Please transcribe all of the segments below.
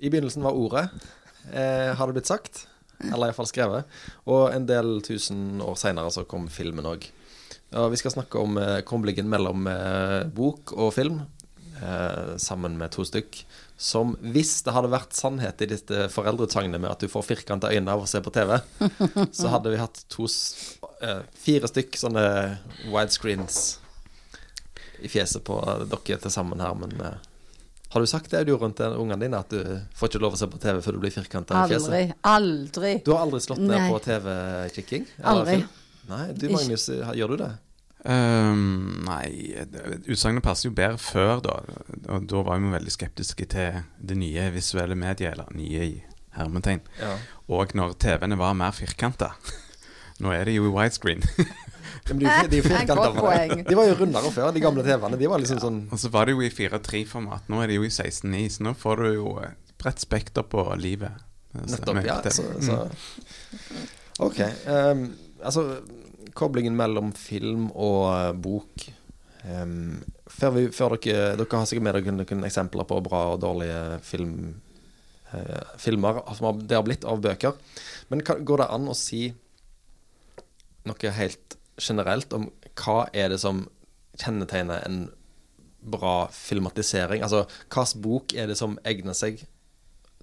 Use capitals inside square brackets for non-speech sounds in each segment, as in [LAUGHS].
I begynnelsen var ordet, eh, har det blitt sagt. Eller iallfall skrevet. Og en del tusen år seinere så kom filmen òg. Og vi skal snakke om eh, koblingen mellom eh, bok og film, eh, sammen med to stykk. Som hvis det hadde vært sannhet i dette foreldreutsagnet med at du får firkanta øyne av å se på TV, [LAUGHS] så hadde vi hatt to, eh, fire stykk sånne widescreens i fjeset på dere til sammen her, men eh, har du sagt det du rundt ungene dine, at du får ikke lov å se på TV før du blir firkanta i fjeset? Aldri. Aldri. Du har aldri slått ned på TV-kikking? Aldri. Nei, du Ikke. Magnus, gjør du det? Um, nei, utsagnet passer jo bedre før, da. Og da var vi veldig skeptiske til det nye visuelle mediet, eller nye i hermetegn. Ja. Og når TV-ene var mer firkanta. [LAUGHS] Nå er det jo i widescreen. [LAUGHS] Men de, de [LAUGHS] poeng. De var jo rundere før, de gamle TV-ene. De var liksom sånn Og så var det jo i 4-3-format. Nå er det jo i 16-9, så nå får du jo bredt spekter på livet. Nettopp, ja. Så, Mm. så. OK. Um, altså, koblingen mellom film og eh, bok um, før, vi, før dere Dere har sikkert med dere noen eksempler på bra og dårlige film, eh, filmer som har, det har blitt av bøker. Men kan, går det an å si noe helt generelt om hva er det som kjennetegner en bra filmatisering? Altså hvilken bok er det som egner seg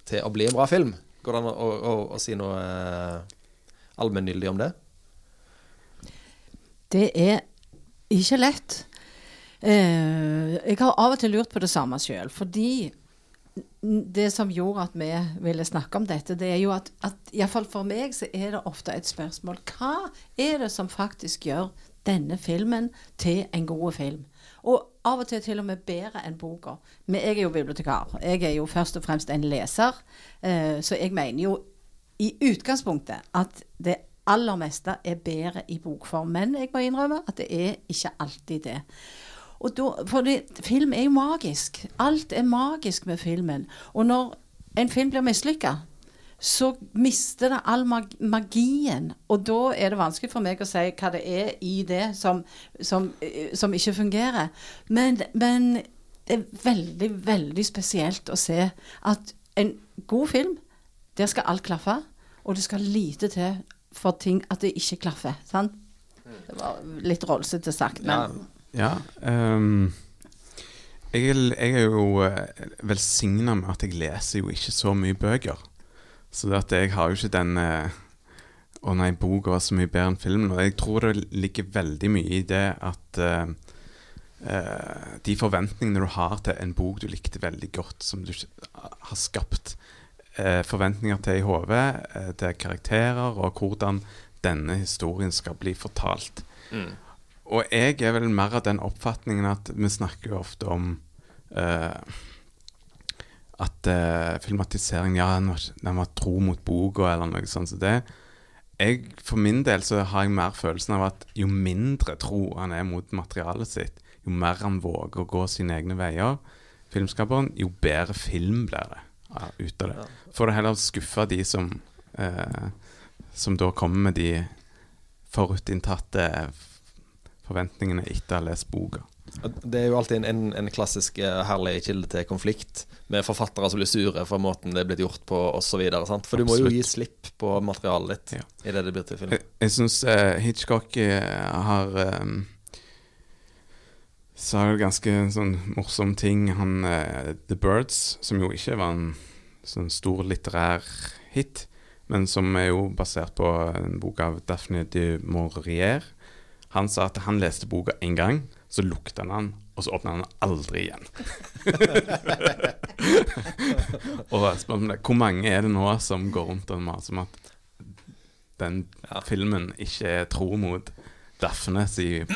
til å bli en bra film? Går det an å, å, å, si noe eh, allmenngyldig om det? Det er ikke lett. Eh, jeg har av og til lurt på det samme sjøl. Fordi det som gjorde at vi ville snakke om dette, det er jo at, at iallfall for meg så er det ofte et spørsmål Hva er det som faktisk gjør denne filmen til en god film? Og av og til til og med bedre enn boka. Men jeg er jo bibliotekar. Jeg er jo først og fremst en leser. Eh, så jeg mener jo i utgangspunktet at det aller meste er bedre i bokform. Men jeg må innrømme at det er ikke alltid det. Og da, for det, film er jo magisk. Alt er magisk med filmen. Og når en film blir mislykka, så mister det all mag magien. Og da er det vanskelig for meg å si hva det er i det som, som, eh, som ikke fungerer. Men, men det er veldig, veldig spesielt å se at en god film, der skal alt klaffe. Og det skal lite til for ting at det ikke klaffer. Sant? Det var litt rollsete sagt, men Ja. Ehm, jeg, er, jeg er jo uh, velsigna med at jeg leser jo ikke så mye bøker. Så det at jeg har jo ikke den eh, Å nei, boka var så mye bedre enn filmen. Og jeg tror det ligger veldig mye i det at uh, Uh, de forventningene du har til en bok du likte veldig godt, som du har skapt uh, forventninger til i hodet, uh, til karakterer, og hvordan denne historien skal bli fortalt. Og jeg er vel mer av den oppfatningen at vi snakker jo ofte om eh, at eh, filmatisering Ja, den var, den var tro mot boka, eller noe sånt. Så det jeg, For min del så har jeg mer følelsen av at jo mindre tro han er mot materialet sitt, jo mer han våger å gå sine egne veier, filmskaperen, jo bedre film blir det ja, ut av det. For å heller skuffe de som eh, Som da kommer med de forutinntatte forventningene etter å ha lest boka. Det er jo alltid en, en, en klassisk eh, herlig kilde til konflikt med forfattere som blir sure for måten det er blitt gjort på osv. For du må jo gi slipp på materialet ditt Ja. i det det blir til film. Jeg, jeg syns Hitchcock eh, har um, sa jo ganske sånn morsom ting. Han uh, The Birds, som jo ikke var en sånn stor litterær hit, men som er jo basert på en bok av Daphne de Maurier. Han sa at han leste boka én gang, så lukta han den, og så åpna han den aldri igjen. [LAUGHS] og jeg spør om det, hvor mange er det nå som går rundt og maser om at den Ja. filmen ikke er tro mot Daphne sitt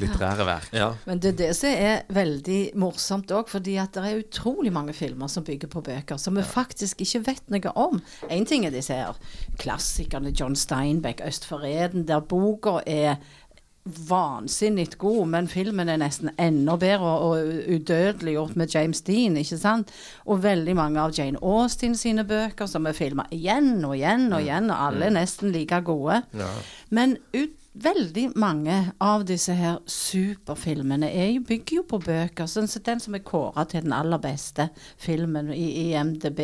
litterære verk? Ja. Men det er det som er veldig morsomt òg, fordi at det er utrolig mange filmer som bygger på bøker som vi faktisk ikke vet noe om. Én ting er disse her klassikerne John Steinbeck, 'Øst for Eden', der boka er vansinnig god, men filmen er nesten enda bedre og, udødeliggjort med James Dean, ikke sant? Og veldig mange av Jane Austen sine bøker som er filma igjen og igjen og igjen, og alle er nesten like gode. Ja. Men ut, veldig mange av disse her superfilmene er bygger jo på bøker. Sånn som den som er kåra til den aller beste filmen i IMDb.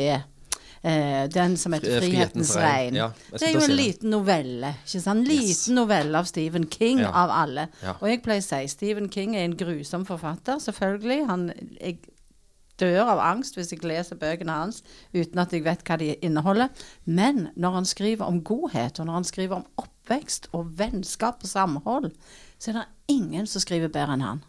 Eh, den som heter 'Frihetens regn'. Ja, Det er jo en si liten novelle. ikke sant? En liten Yes. novelle av Stephen King, Ja. av alle. Ja. Og jeg pleier å si Stephen King er en grusom forfatter, selvfølgelig. Han, jeg dør av angst hvis jeg leser bøkene hans uten at jeg vet hva de inneholder. Men når han skriver om godhet, og når han skriver om oppvekst og vennskap og samhold, så er det ingen som skriver bedre enn han.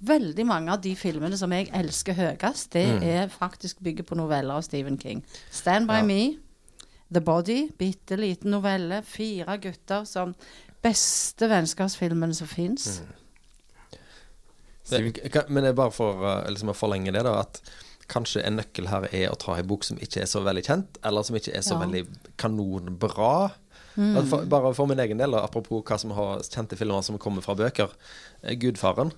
Veldig mange av de filmene som jeg elsker høyest, det Mm. er faktisk bygget på noveller av Stephen King. 'Stand by Ja. Me', 'The Body', bitte liten novelle, fire gutter som Beste vennskapsfilmen som fins. Mm. Men, det er bare for uh, liksom å forlenge det, da. At kanskje en nøkkel her er å ta en bok som ikke er så veldig kjent, eller som ikke er så Ja. veldig kanonbra. Mm. For, bare for min egen del, apropos hva som har kjente filmer som kommer fra bøker. eh, 'Gudfaren'.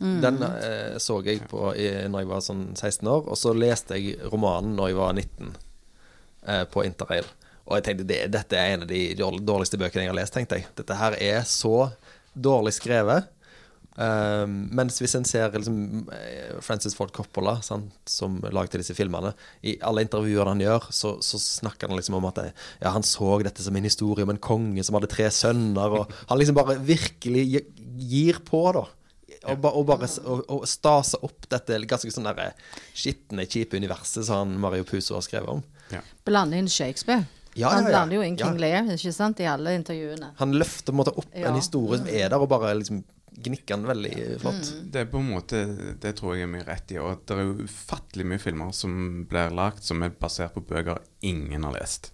Mm. Den eh, så jeg på i, når jeg var sånn 16 år, og så leste jeg romanen når jeg var 19 eh, på interrail. Og jeg tenkte det, dette er en av de dårligste bøkene jeg har lest, tenkte jeg. Dette her er så dårlig skrevet. Um, mens hvis en ser liksom, eh, Francis Ford Coppola, sant, som lagde disse filmene I alle intervjuene han gjør, så, så snakker han liksom om at det, ja, han så dette som en historie om en konge som hadde tre sønner. Og han liksom bare virkelig gir på, da. Og, ba, og bare og, og stase opp dette ganske sånn der skitne, kjipe universet som han Mario Puzo har skrevet om. Blander inn Shakespeare. Ja, han ja, ja. blander jo inn King Ja. Lear ikke sant, i alle intervjuene. Han løfter på en måte opp Ja. en historie som er der, og bare liksom gnikker den veldig flott. Mm. Det er på en måte Det tror jeg er mye rett i. Og det er ufattelig mye filmer som blir lagd som er basert på bøker ingen har lest.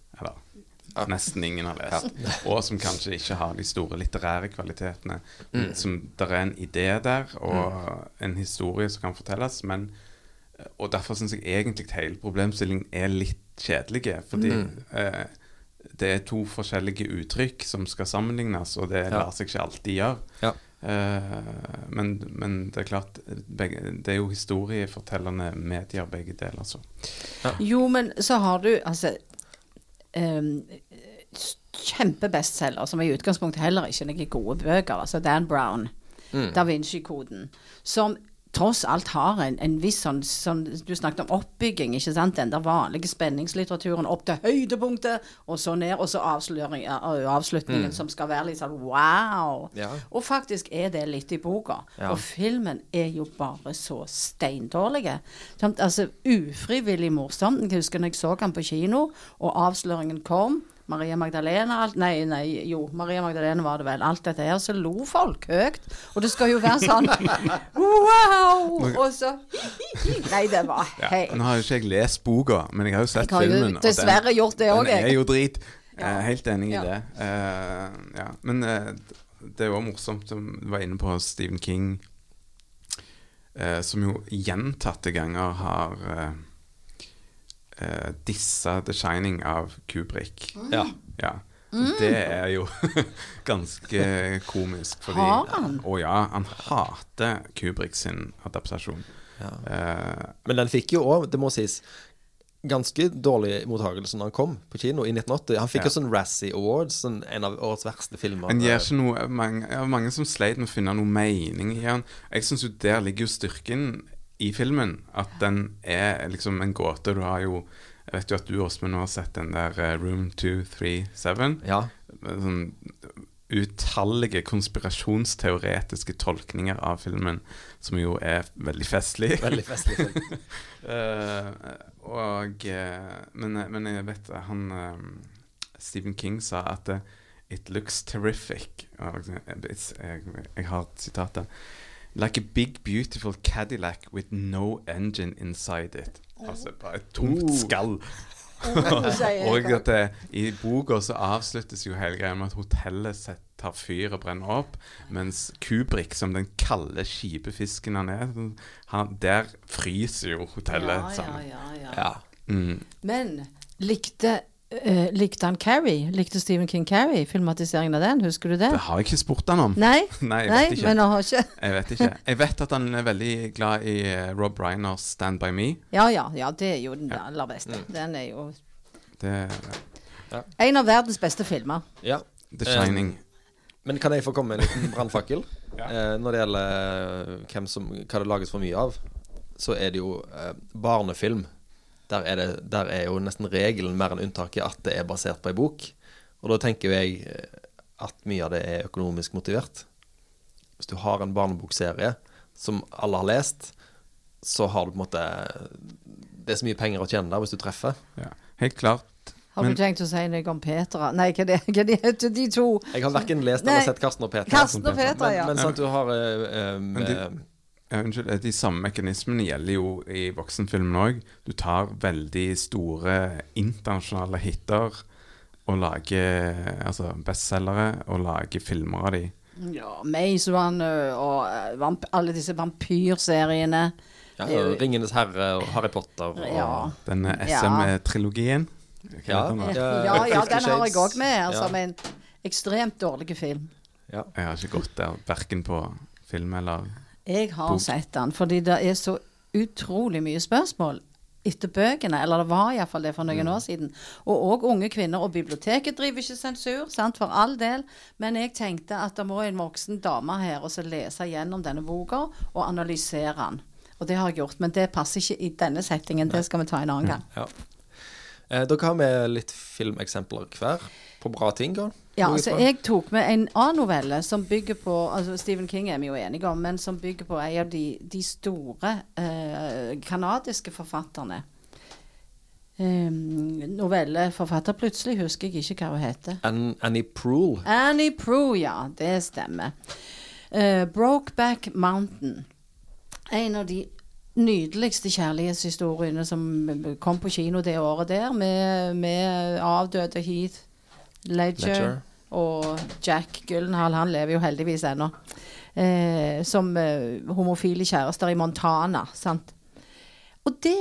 Nesten ingen har lest. [LAUGHS] Og som kanskje ikke har de store litterære kvalitetene. Mm. Som Det er en idé der, og en historie som kan fortelles, men Og derfor syns jeg egentlig hele problemstillingen er litt kjedelige. Fordi Mm. eh, det er to forskjellige uttrykk som skal sammenlignes, og det Ja. lar seg ikke alltid gjøre. Ja. Eh, men, men det er klart begge, Det er jo historiefortellende medier, begge deler. Ja. Jo, men så har du altså um, Kjempebestselger, som i utgangspunktet heller ikke er gode bøker. Altså Dan Brown, Mm. Da Vinci-koden. Som tross alt har en, en viss sånn, sånn Du snakket om oppbygging, ikke sant? Den der vanlige spenningslitteraturen opp til høydepunktet, og så ned, og så avslutningen, mm. som skal være litt sånn wow. Ja. Og faktisk er det litt i boka. Ja. Og filmen er jo bare så steindårlig. Altså ufrivillig morsom. Jeg husker når jeg så den på kino, og avsløringen kom. Maria Magdalena alt, Nei, nei, jo, Maria Magdalena var det vel. Alt dette her. Så lo folk høyt. Og det skal jo være sånn [LAUGHS] wow! Og så Nei, det var Ja. hei. Nå har jo ikke jeg lest boka, men jeg har jo sett Jeg har jo filmen. dessverre den, gjort det òg, Den er jo drit. Jeg Ja. er helt enig Ja. i det. Eh, ja. Men eh, det er jo morsomt, som du var inne på Stephen King, eh, som jo gjentatte ganger har uh, dissa The Shining av Kubrick. Ja. Ja. Det er jo [LAUGHS] ganske komisk. Fordi, Har han? Å ja, han hater Kubrick sin adaptasjon. Ja. Uh, Men den fikk jo òg, det må sies, ganske dårlig mottakelse når han kom på kino i 1980. Han fikk Ja. jo sånn Razzie Awards, sånn en av årets verste filmer. Men det er ikke noe mange, ja, mange som sleit med å finne noe mening i han. Jeg syns jo der ligger jo styrken i filmen. At den er liksom en gåte. Du har jo Jeg vet jo at du, Åsmund, har sett den der eh, Room 237. Ja. Sånn utallige konspirasjonsteoretiske tolkninger av filmen, som jo er veldig festlig. Veldig festlig film. uh, [LAUGHS] og eh, men, men jeg vet han Stephen King sa at It looks terrific. Jeg, jeg, jeg har sitatet. Like a big, beautiful Cadillac with no engine inside it. Altså bare et tomt Oh. skall. [LAUGHS] og at det, i boka så avsluttes jo hele greia med at hotellet tar fyr og brenner opp, mens Kubrick, som den kalde, skipefisken han er, han, der fryser jo hotellet Ja, ja, ja, ja. Ja. Mm. Men likte, eh, likte han Carrie? Likte Stephen King Carrie? Filmatiseringen av den, husker du det? Det har jeg ikke spurt han om. Nei? [LAUGHS] Nei, jeg Nei, vet ikke. men han har ikke [LAUGHS] Jeg vet ikke. Jeg vet at han er veldig glad i eh, Rob Reiners 'Stand By Me'. Ja, ja, ja, det er jo den Ja. aller beste. Mm. Den er jo Det, en av verdens beste filmer. ja. The Shining. Men kan jeg få komme med en liten [LAUGHS] brannfakkel? Ja. eh, når det gjelder eh, hvem som, hva det lages for mye av, så er det jo eh, barnefilm der er, det, der er jo nesten regelen mer enn unntaket at det er basert på ei bok. Og da tenker jo jeg eh, at mye av det er økonomisk motivert. Hvis du har en barnebokserie som alle har lest, så har du på en måte Det er så mye penger å tjene der hvis du treffer. Ja. Helt klart. Har Men- du tenkt å si noe om Petra? Nei, hva det- hva de heter de to? Jeg har verken lest eller sett Karsten og Peter. Karsten og Peter, Petra, ja. Men, men sant, du har eh, eh, Men de- Ja, unnskyld, De samme mekanismene gjelder jo i voksenfilmen òg. Du tar veldig store internasjonale hiter og lager altså bestselgere og lager filmer av de. Ja, Maze Runner og eh, vamp alle disse vampyrseriene. ja, Ringenes herre og Harry Potter og Ja. Denne SM-trilogien. Ja. Den? Ja, Ja, ja, den har jeg òg med, Ja. som en ekstremt dårlig film. Ja. Jeg har ikke gått der verken på film eller Jeg har sett den, fordi det er så utrolig mye spørsmål etter bøkene. Eller det var iallfall det for noen Mm. år siden. Og òg unge kvinner. Og biblioteket driver ikke sensur, sant, for all del. Men jeg tenkte at det må en voksen dame her og så lese gjennom denne boka og analysere den. Og det har jeg gjort, men det passer ikke i denne settingen. Det skal vi ta en annen gang. Ja. Eh, dere har med litt filmeksempler hver på bra ting. da. Ja, altså jeg tok med en annen novelle som bygger på altså Stephen King er vi jo enige om, men som bygger på en av de, de store eh, kanadiske forfatterne. Um, novelleforfatter. Plutselig husker jeg ikke hva hun heter. An Annie Proul. Annie Proulx, ja. Det stemmer. Eh, Brokeback Mountain. En av de nydeligste kjærlighetshistoriene som kom på kino det året der, med, med avdøde Heath Ledger, Ledger. og Jack Gyllenhaal. Han lever jo heldigvis ennå. Eh, som eh, homofile kjærester i Montana. Sant? Og det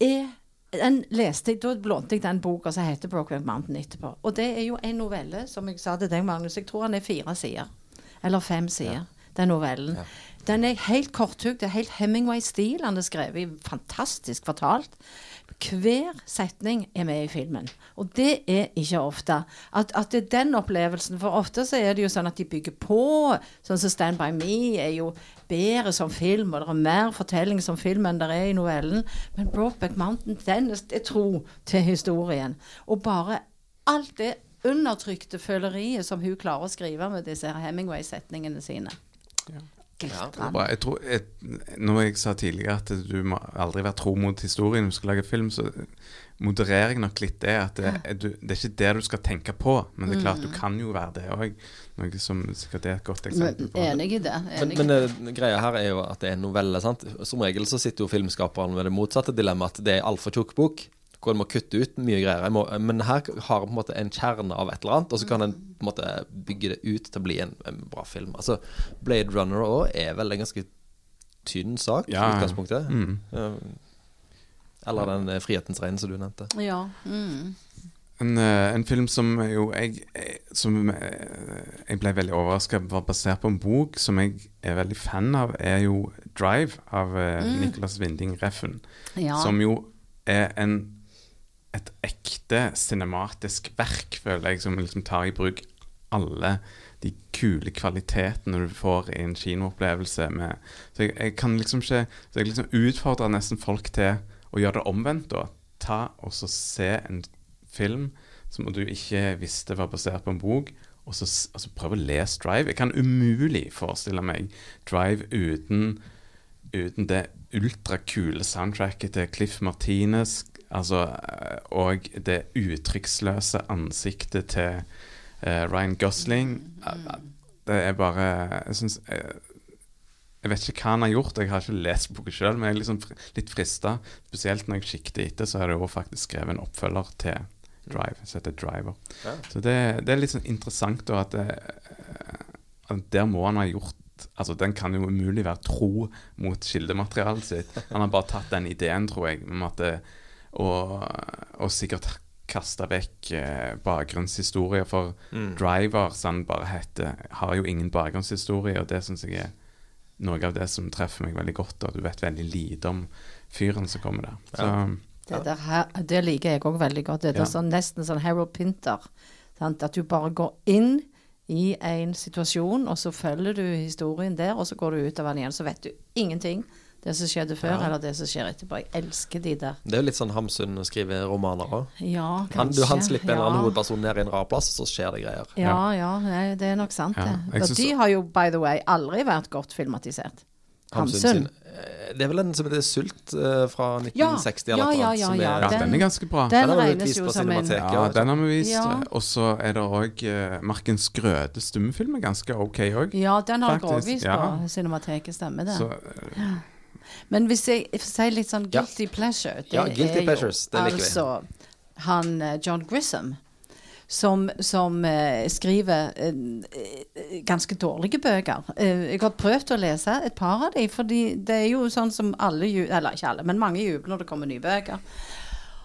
er den leste Da lånte jeg den boka som heter 'Brokeback Mountain' etterpå. Og det er jo en novelle, som jeg sa til deg, Magnus. Jeg tror han er fire sider. Eller fem sider, den novellen. Ja. Den er helt korthugd. Det er helt Hemingway-stil. Han er skrevet fantastisk fortalt. Hver setning er med i filmen. Og det er ikke ofte. At, at det er den opplevelsen. For ofte så er det jo sånn at de bygger på. Sånn som Stand By Me er jo bedre som film, og det er mer fortelling som film enn det er i novellen. Men Brokeback Mountain, den er, tro til historien. Og bare alt det undertrykte føleriet som hun klarer å skrive med disse Hemingway-setningene sine. Ja. Glitrende. Ja, Jeg tror, jeg, når jeg sa tidligere at du må aldri være tro mot historien når du skal lage film, så modererer jeg nok litt det. At det, er du, det er ikke det du skal tenke på, men det er klart du kan jo være det òg. Noe som sikkert er et godt eksempel Men, på. enig i det. Enig. i men det. eh, greia her er jo at det er en novelle. sant? Som regel så sitter jo filmskaperen med det motsatte dilemmaet, at det er altfor tjukk bok. Hvor en må kutte ut mye greier. Jeg må, men her har en på en måte en kjerne av et eller annet, og så kan en på en måte bygge det ut til å bli en, en bra film. Altså, Blade Runner òg er vel en ganske tynn sak i Ja. utgangspunktet. Mm. Eh, Eller den eh, Frihetens regn som du nevnte. Ja. Mm. En, eh, en film som jo jeg, som jeg ble veldig overraska var basert på en bok som jeg er veldig fan av, er jo 'Drive' av mm. Nicolas Winding Reffen. ja. Som jo er en, et ekte cinematisk verk, føler jeg, som liksom tar i bruk alle de kule kvalitetene du får i en kinoopplevelse. Med, så jeg, jeg kan liksom ikke Så jeg liksom utfordrer nesten folk til å gjøre det omvendt, da. Ta og så se en film som du ikke visste var basert på en bok, og så s- altså prøve å lese Drive. Jeg kan umulig forestille meg Drive uten uten det ultrakule soundtracket til Cliff Martinez, altså, eh, og det uttrykksløse ansiktet til uh, Ryan Gosling. mm. Det er bare Jeg syns jeg, Jeg vet ikke hva han har gjort, jeg har ikke lest boka sjøl, men jeg er liksom litt frista. Spesielt når jeg sikter etter, så er det jo faktisk skrevet en oppfølger til Drive, som heter Driver. Ja. Så det, det er litt sånn interessant da at, det, at der må han ha gjort Altså Den kan jo umulig være tro mot kildematerialet sitt. Han har bare tatt den ideen, tror jeg, om at det, og, og sikkert kasta vekk eh, bakgrunnshistorier. For Mm. Driver, som han bare heter, har jo ingen bakgrunnshistorie, og det syns jeg er noe av det som treffer meg veldig godt. Og du vet veldig lite om fyren som kommer der. Så, Det, der her, det liker jeg òg veldig godt. Det er sånn, nesten sånn Harold Pinter. Sant? At du bare går inn i en situasjon, og så følger du historien der, og så går du ut av den igjen. Så vet du ingenting Det som skjedde før, Ja. eller det som skjer etterpå. Jeg elsker de der. Det er jo litt sånn Hamsun skriver romaner òg. Ja. Han, du, han slipper en eller annen hovedperson ned i en rar plass, så skjer det greier. Ja, ja, det er nok sant, det. Og de har jo, by the way, aldri vært godt filmatisert. Hamsun Hamsun. eh, Det er vel en som heter Sult eh, fra 1960 Ja, eller ja, noe ja, ja, ja, ja, er Ja, Den- den er ganske bra. Den Den har vi vist på Cinemateket. Ja, den har vi vist. Ja. Og så er det òg uh, Markens Grøde stummefilm er ganske OK òg. Ja, den har Faktisk, grovvis ja. på Cinemateket, stemmer det. Så eh, Men hvis jeg sier si litt sånn Ja. guilty pleasure Det Ja, guilty er pleasures, jo altså han eh, John Grissom som, som eh, skriver eh, eh, ganske dårlige bøker. Eh, jeg har prøvd å lese et par av dem, for det er jo sånn som alle Eller ikke alle, men mange jubler når det kommer nye bøker.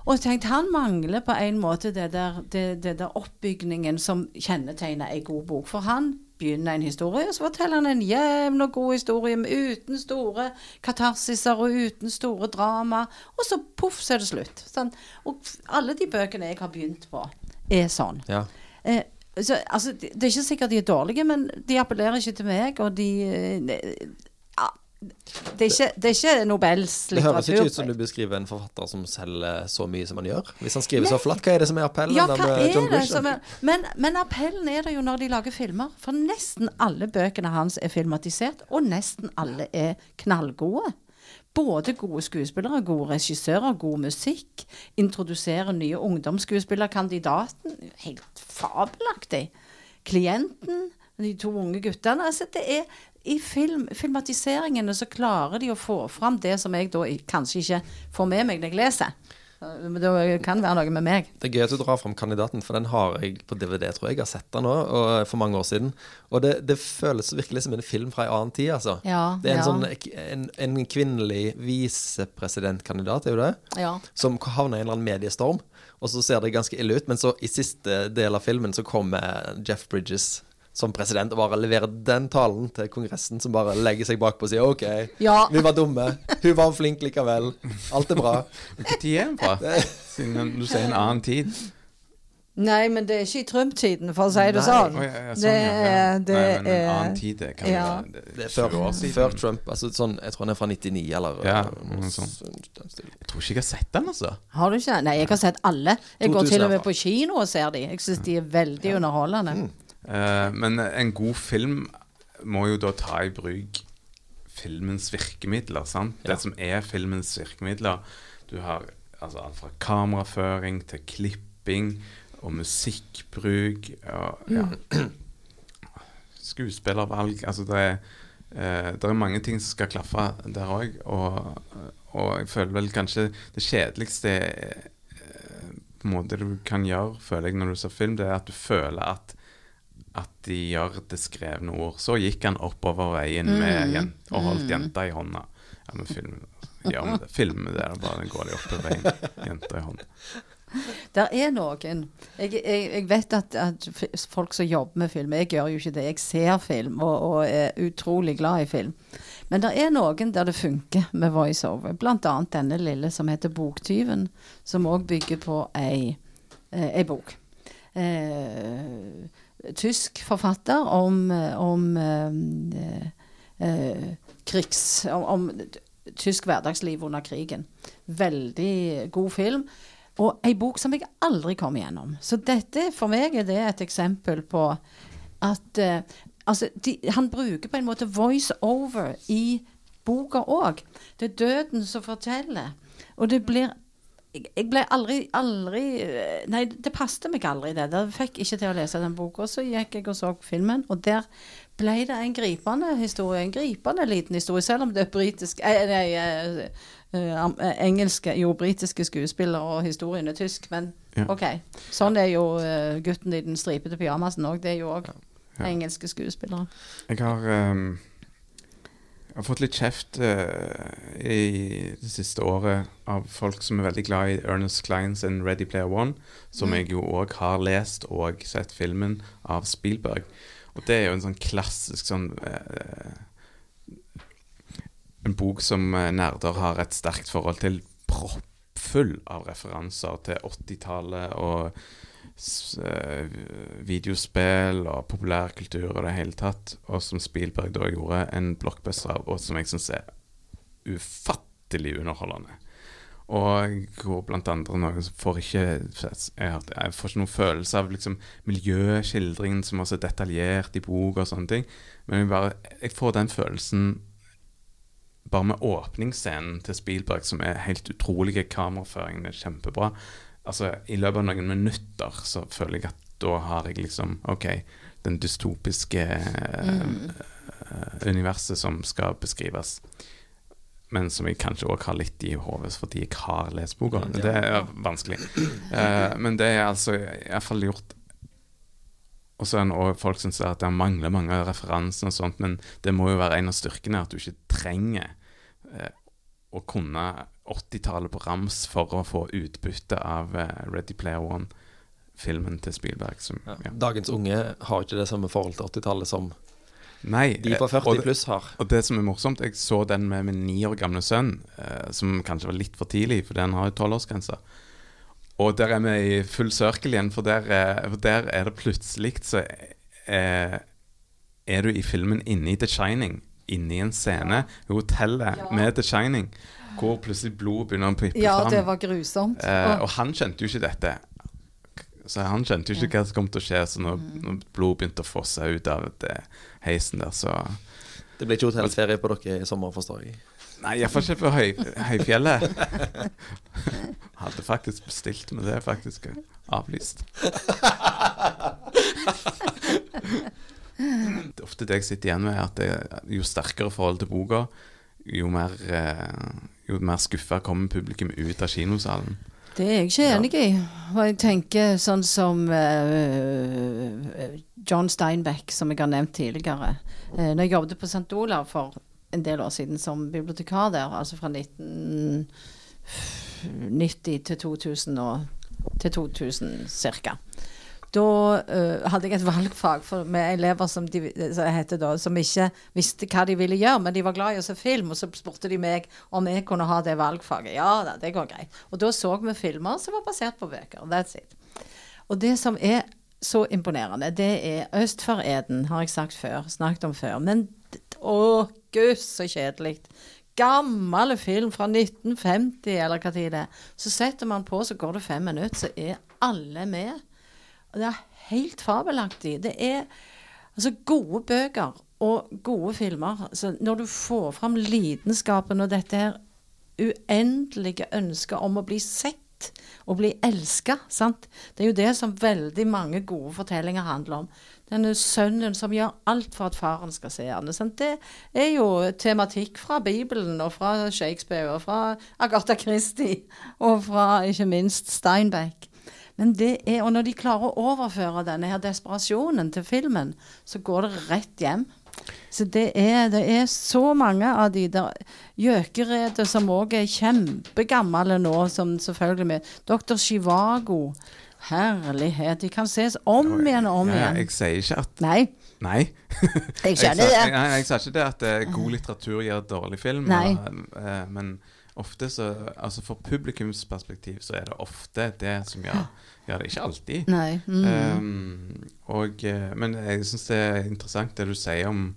Og jeg tenkte han mangler på en måte det der, det, det der oppbygningen som kjennetegner ei god bok. For han begynner en historie, og så forteller han en jevn og god historie med uten store katarsiser og uten store drama. Og så poff, så er det slutt. Sånn. Og alle de bøkene jeg har begynt på, er sånn. Ja. Eh, så, altså, det, det er ikke sikkert de er dårlige, men de appellerer ikke til meg, og de eh, ja, det, er ikke, det er ikke Nobels Det høres ikke ut som du beskriver en forfatter som selger så mye som han gjør. Hvis han skriver så flatt, hva er det som er appellen Ja, hva er det som er men, men appellen er det jo når de lager filmer. For nesten alle bøkene hans er filmatisert, og nesten alle er knallgode. Både gode skuespillere, gode regissører, god musikk. Introduserer nye ungdomsskuespillerkandidaten. Helt fabelaktig. Klienten, de to unge guttene. Altså, det er i film, filmatiseringene så klarer de å få fram det som jeg da kanskje ikke får med meg når jeg leser. Men Det kan være noe med meg. Det er gøy at du drar fram kandidaten, for den har jeg på DVD, tror jeg. Jeg har sett den nå, og, for mange år siden. Og det, det føles virkelig som en film fra en annen tid, altså. Ja, det er en ja. sånn en, en kvinnelig visepresidentkandidat, er jo det? Ja. Som havner i en eller annen mediestorm. Og så ser det ganske ille ut, men så i siste del av filmen så kommer Jeff Bridges som president og bare leverer den talen til Kongressen, som bare legger seg bakpå og sier OK, Ja. vi var dumme, hun var flink likevel, alt er bra. Hvilken tid er den fra? Siden du sier en annen tid. Nei, men det er ikke i Trump-tiden, for å si det Nei. sånn. Å, ja, ja, sånn, Det er- det Nei, men en annen tid, det kan ja. være Det er før, år siden. før Trump. Altså sånn, jeg tror han er fra 99, eller Ja, noe sånt. Jeg tror ikke jeg har sett den, altså. Har du ikke? Nei, jeg har sett alle. Jeg går til og med på kino og ser de. Jeg syns de er veldig underholdende. Eh, men en god film må jo da ta i bruk filmens virkemidler, sant? Ja. Det som er filmens virkemidler. Du har altså alt fra kameraføring til klipping og musikkbruk og ja. Skuespillervalg. Altså det er, eh, det er mange ting som skal klaffe der òg, og, og jeg føler vel kanskje det kjedeligste eh, på en måte du kan gjøre, føler jeg, når du ser film, det er at du føler at at de gjør det skrevne ord. Så gikk han oppover veien med jen og holdt jenta i hånda. Ja, men film, ja, men det, film det, bare går de oppover veien, jenta i hånda. Der er noen Jeg, jeg, jeg vet at, at folk som jobber med film Jeg gjør jo ikke det. Jeg ser film og, og er utrolig glad i film. Men det er noen der det funker med voiceover. Blant annet denne lille som heter Boktyven, som òg bygger på ei, eh, ei bok. Eh, tysk forfatter om, eh, om eh, eh, krigs... Om, om tysk hverdagsliv under krigen. Veldig god film. Og ei bok som jeg aldri kom igjennom. Så dette, for meg er det et eksempel på at eh, Altså, de, han bruker på en måte voice over i boka òg. Det er døden som forteller. Og det blir jeg ble aldri, aldri eh, Nei, det passet meg aldri, det. Jeg fikk ikke til å lese den boka. Så gikk jeg og så filmen, og der ble det en gripende historie. En gripende liten historie, selv om det er britisk eh, Nei, eh, engelske Jo, britiske skuespillere, og historien er tysk. Men Ja. OK. Sånn er jo gutten i den stripete pyjamasen òg. Det er jo òg Ja. engelske skuespillere. Jeg har, ehm, jeg har fått litt kjeft uh, i det siste året av folk som er veldig glad i Ernest Clients sin Ready Player One, som jeg jo òg har lest og sett filmen av Spielberg. Og det er jo en sånn klassisk sånn uh, En bok som eh, nerder har et sterkt forhold til. Proppfull av referanser til 80-tallet og videospill og populærkultur og det hele tatt. Og som Spielberg da gjorde en blockbuster av, og som jeg syns er ufattelig underholdende. Og hvor blant andre noe får ikke jeg, får ikke noen følelse av liksom miljøskildringen som er så detaljert i bok og sånne ting. Men jeg, bare, jeg får den følelsen bare med åpningsscenen til Spielberg, som er helt utrolige. Kameraføringen er kjempebra. Altså, I løpet av noen minutter så føler jeg at da har jeg liksom OK, den dystopiske eh, universet som skal beskrives. Men som jeg kanskje òg har litt i hodet fordi jeg har lest boka. Mm, Det er vanskelig. Uh, men det er altså iallfall gjort Og så er det folk som sier at det mangler mange referanser og sånt, men det må jo være en av styrkene at du ikke trenger eh, å kunne 80-tallet på rams for å få utbytte av eh, Ready Player One-filmen til Spielberg. Som, Ja. ja. Dagens unge har ikke det samme forhold til 80-tallet som Nei, de på eh, 40 pluss har. Og det som er morsomt, jeg så den med min ni år gamle sønn, eh, som kanskje var litt for tidlig, for den har jo tolvårsgrense. Og der er vi i full cirkel igjen, for der, eh, for der er det plutselig så eh, er du i filmen inne i The Shining, inne i en scene i hotellet Ja. med The Shining, hvor plutselig blodet begynner å pippe Ja, fram. det var grusomt. Eh, og han kjente jo ikke dette. Så han kjente jo ikke hva som kom til å skje. Så når, Mm. når blodet begynte å fosse ut av det, heisen der, så Det blir ikke hotellferie på dere i sommer, forstår jeg. Nei, iallfall ikke på høy, Høyfjellet. [LAUGHS] Hadde faktisk bestilt, men det er faktisk avlyst. Det er ofte det jeg sitter igjen med, at det, jo sterkere forhold til boka, jo mer, eh, jo mer skuffa kommer publikum ut av kinosalen. Det er jeg ikke enig i. Og jeg tenker sånn som uh, John Steinbeck, som jeg har nevnt tidligere. Uh, når jeg jobbet på St. Olav for en del år siden som bibliotekar der, altså fra 1990 til 2000, og, til 2000 ca. Da uh, hadde jeg et [LAUGHS] valgfag for, med elever som, de, heter da, som ikke visste hva de ville gjøre, men de var glad i å se film, og så spurte de meg om jeg kunne ha det valgfaget. Ja da, det går greit. Og da så vi filmer som var basert på bøker. That's it. Og det som er så imponerende, det er Øst for Eden, har jeg sagt før, snakket om før. Men å gud, så kjedelig. Gammel film fra 1950, eller hva tid det er. Så setter man på, så går det fem minutter, så er alle med. Det er helt fabelaktig. Det er altså gode bøker og gode filmer. Så når du får fram lidenskapen og dette her uendelige ønsket om å bli sett og bli elska, sant. Det er jo det som veldig mange gode fortellinger handler om. Denne sønnen som gjør alt for at faren skal se han. Sant? Det er jo tematikk fra Bibelen og fra Shakespeare og fra Agatha Christie og fra ikke minst Steinbeck. Men det er, og når de klarer å overføre denne her desperasjonen til filmen, så går det rett hjem. Så det er, det er så mange av de der gjøkeredet som òg er kjempegamle nå, som selvfølgelig med Dr. Chivago. Herlighet. De kan ses om igjen og om Ja, ja, igjen. jeg sier ikke at Nei, Nei. [LAUGHS] jeg skjønner det. Jeg, jeg sa ikke det at uh, god litteratur gjør dårlig film. Nei. Og, uh, men ofte så Altså for publikumsperspektiv så er det ofte det som gjør, gjør det. Ikke alltid. Mm. Um, og, eh, men jeg syns det er interessant det du sier om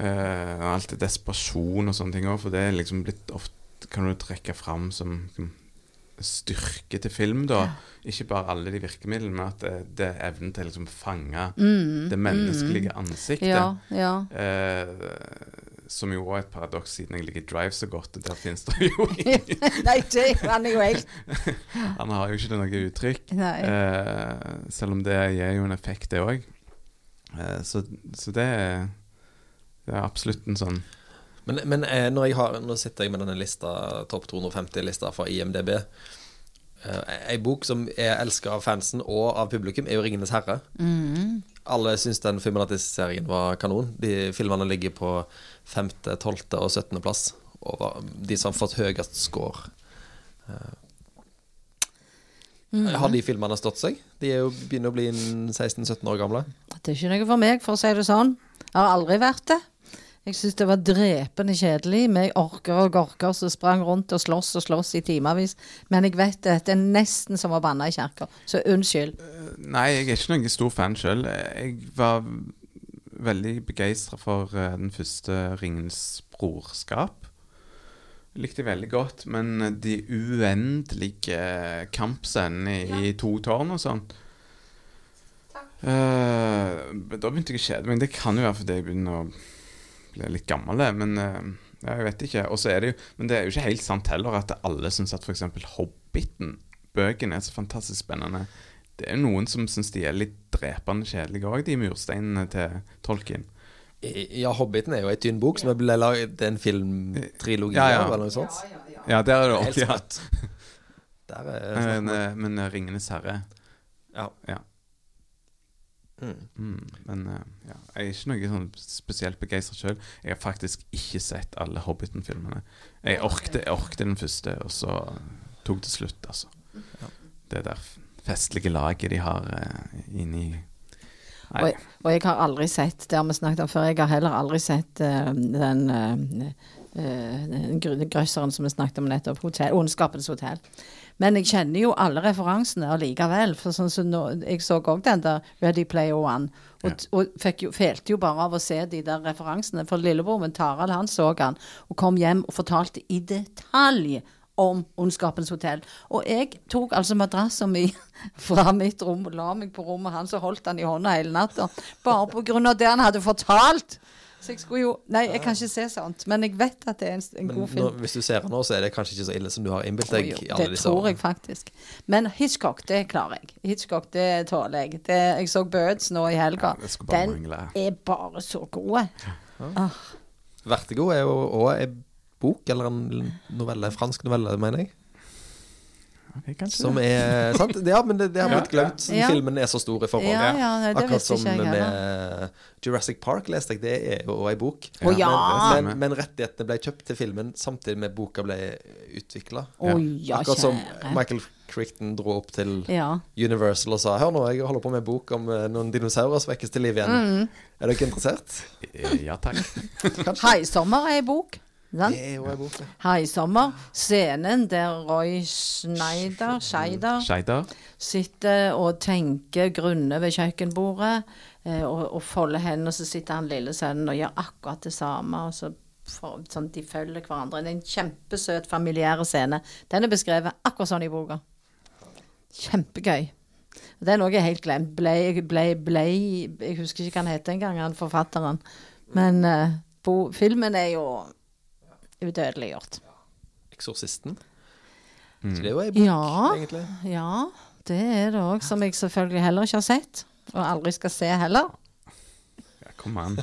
uh, alt det desperasjon og sånne ting òg, for det er liksom blitt ofte kan du trekke fram som som styrke til film, da. Ikke bare alle de virkemidlene, men at det, det er evnen til å liksom fange Mm, det menneskelige ansiktet. Ja, ja. Eh, som jo er et paradoks, siden jeg liker Drive så godt. Der finnes det jo [LAUGHS] ingen Nei, det han er jo helt [LAUGHS] Han har jo ikke noe uttrykk. Nei. Eh, selv om det gir jo en effekt, det òg. Eh, så, så det er Det er absolutt en sånn Men, men eh, når jeg har, nå sitter jeg med denne lista, topp 250-lista fra IMDb. Eh, Ei bok som er elska av fansen og av publikum, er jo 'Ringenes herre'. Mm. Alle syns den filmatiseringen var kanon. De filmene ligger på femte, tolvte og 17. plass over de som har fått høyest score. Eh, Har de filmene stått seg? De er jo begynner å bli 16-17 år gamle. Det er ikke noe for meg, for å si det sånn. Jeg har aldri vært det. Jeg syns det var drepende kjedelig med orker og gorker som sprang rundt og sloss og sloss i timevis. Men jeg vet det. Det er nesten som å banne i kirka. Så unnskyld. Nei, jeg er ikke noen stor fan sjøl. Jeg var veldig begeistra for eh, den første Ringens brorskap. Likte jeg veldig godt. Men de uendelige kampscenene i, i to tårn og sånn uh, Da begynte jeg å kjede meg. Det kan jo være fordi jeg begynner å bli litt gammel, men uh, ja, jeg vet ikke. Og så er det jo Men det er jo ikke helt sant heller at alle syns at f.eks. Hobbiten, bøkene, er så fantastisk spennende. Det er jo noen som syns de er litt drepende kjedelige òg, de mursteinene til Tolkien. Ja, 'Hobbiten' er jo ei tynn bok som ble lagd en filmtrilogi Ja, ja. av, eller noe sånt. Ja, der er det også, ja. Der er Men, eh, men eh, 'Ringenes herre' Ja. Ja. Mm. Mm, men eh, ja, jeg er ikke noe sånn spesielt begeistra sjøl. Jeg har faktisk ikke sett alle Hobbiten-filmene. Jeg orkte, den første, og så tok det slutt, altså. Det der festlige laget de har uh, inni Og jeg, og jeg har aldri sett Det har vi snakket om før. Jeg har heller aldri sett uh, den uh, uh, grøsseren som vi snakket om nettopp. Hotell, Ondskapens hotell. Men jeg kjenner jo alle referansene allikevel. For sånn som nå, jeg så òg den der Ready Player One. Og, Ja. og fikk jo, felte jo bare av å se de der referansene. For lillebror min Tarald han så han og kom hjem og fortalte i detalj om Ondskapens hotell. Og jeg tok altså madrassen min [LAUGHS] fra mitt rom og la meg på rommet hans og holdt den i hånda hele natta. Bare av det han hadde fortalt. Så jeg skulle jo Nei, jeg kan ikke se sånt, men jeg vet at det er en, en god film. nå, hvis du ser den nå, så er det kanskje ikke så ille som du har innbilt deg? deg. jo, alle det disse tror jeg faktisk. Men Hitchcock, det klarer jeg. Hitchcock, det tåler jeg. Det, jeg så Birds nå i helga. Ja, Den mangle. er bare så god. Vertigo er jo òg bok, eller en novelle, fransk novelle, mener jeg. Okay, Som er sant? Ja, men det, det har Ja, blitt glemt ja. filmen er så stor i forhold. Ja, ja, Akkurat som jeg med Jurassic Park, leste jeg. Det er jo ei bok. Oh, ja! Men, men, men rettighetene ble kjøpt til filmen samtidig med boka ble utvikla. Oh, ja, Akkurat som kjære. Michael Crichton dro opp til Ja. Universal og sa Hør nå, jeg holder på med en bok om eh, noen dinosaurer som vekkes til liv igjen. Mm. Er dere interessert? Eh, Ja takk. Haisommer er ei bok. Sant? Det er jo ei Her i sommer. Scenen der Roy Schneider, Scheider Scheider. sitter og tenker grunne ved kjøkkenbordet eh, og, og folder hendene, og så sitter han lille sønnen og gjør akkurat det samme. og så for, sånn, De følger hverandre. Det er en kjempesøt, familiær scene. Den er beskrevet akkurat sånn i boka. Kjempegøy. Det er noe jeg helt glemt. Blei, blei, blei Jeg husker ikke hva han heter engang, han forfatteren. Men eh, bo, filmen er jo udødeliggjort. Eksorsisten. Mm. Så det er jo ei bok, Ja. egentlig. Ja, det er det òg, som jeg selvfølgelig heller ikke har sett. Og aldri skal se heller. Ja, kom an. [LAUGHS]